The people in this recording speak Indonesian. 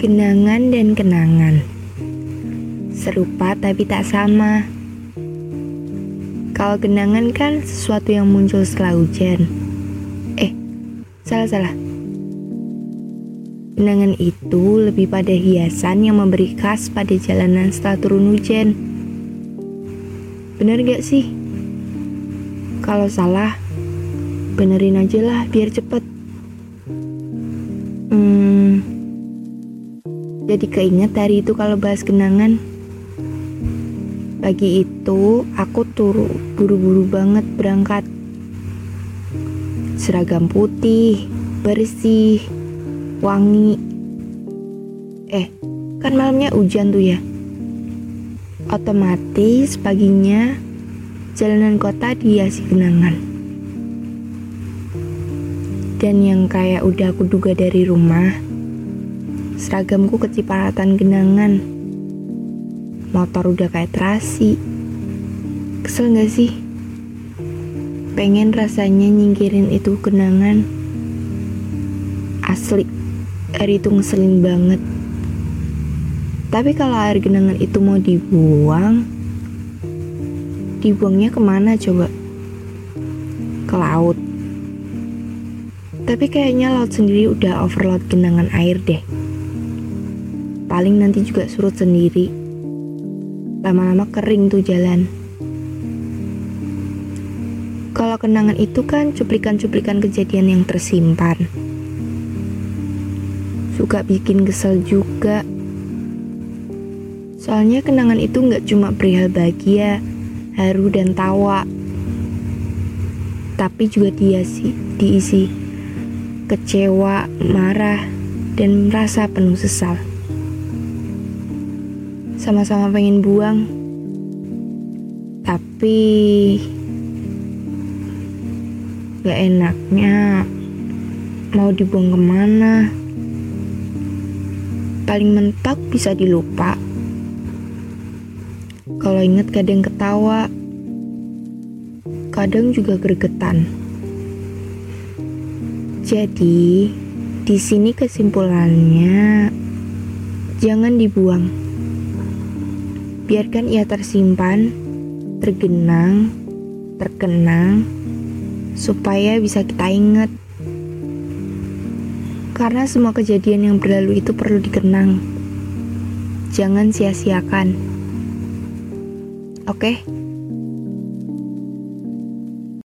Kenangan dan kenangan. Serupa tapi tak sama. Kalau kenangan kan sesuatu yang muncul setelah hujan. Eh, salah-salah. Kenangan itu lebih pada hiasan yang memberi khas pada jalanan setelah turun hujan. Bener gak sih? Kalau salah, benerin aja lah biar cepet. Hmm, jadi keinget hari itu kalau bahas kenangan. Pagi itu aku turu buru-buru banget berangkat. Seragam putih, bersih, wangi. Eh, kan malamnya hujan tuh ya. Otomatis paginya jalanan kota dihiasi kenangan dan yang kayak udah aku duga dari rumah, seragamku kecipratan genangan. Motor udah kayak terasi. Kesel gak sih? Pengen rasanya nyingkirin itu kenangan. Asli, air itu ngeselin banget. Tapi kalau air genangan itu mau dibuang, dibuangnya ke mana coba? Ke laut tapi kayaknya laut sendiri udah overload genangan air deh. Paling nanti juga surut sendiri. Lama-lama kering tuh jalan. Kalau kenangan itu kan cuplikan-cuplikan kejadian yang tersimpan. Suka bikin kesel juga. Soalnya kenangan itu nggak cuma perihal bahagia, haru dan tawa, tapi juga diisi, diisi kecewa, marah, dan merasa penuh sesal. Sama-sama pengen buang, tapi gak enaknya mau dibuang ke mana. Paling mentok bisa dilupa. Kalau inget kadang ketawa, kadang juga gregetan. Jadi, di sini kesimpulannya jangan dibuang. Biarkan ia tersimpan, tergenang, terkenang supaya bisa kita ingat. Karena semua kejadian yang berlalu itu perlu dikenang. Jangan sia-siakan. Oke? Okay?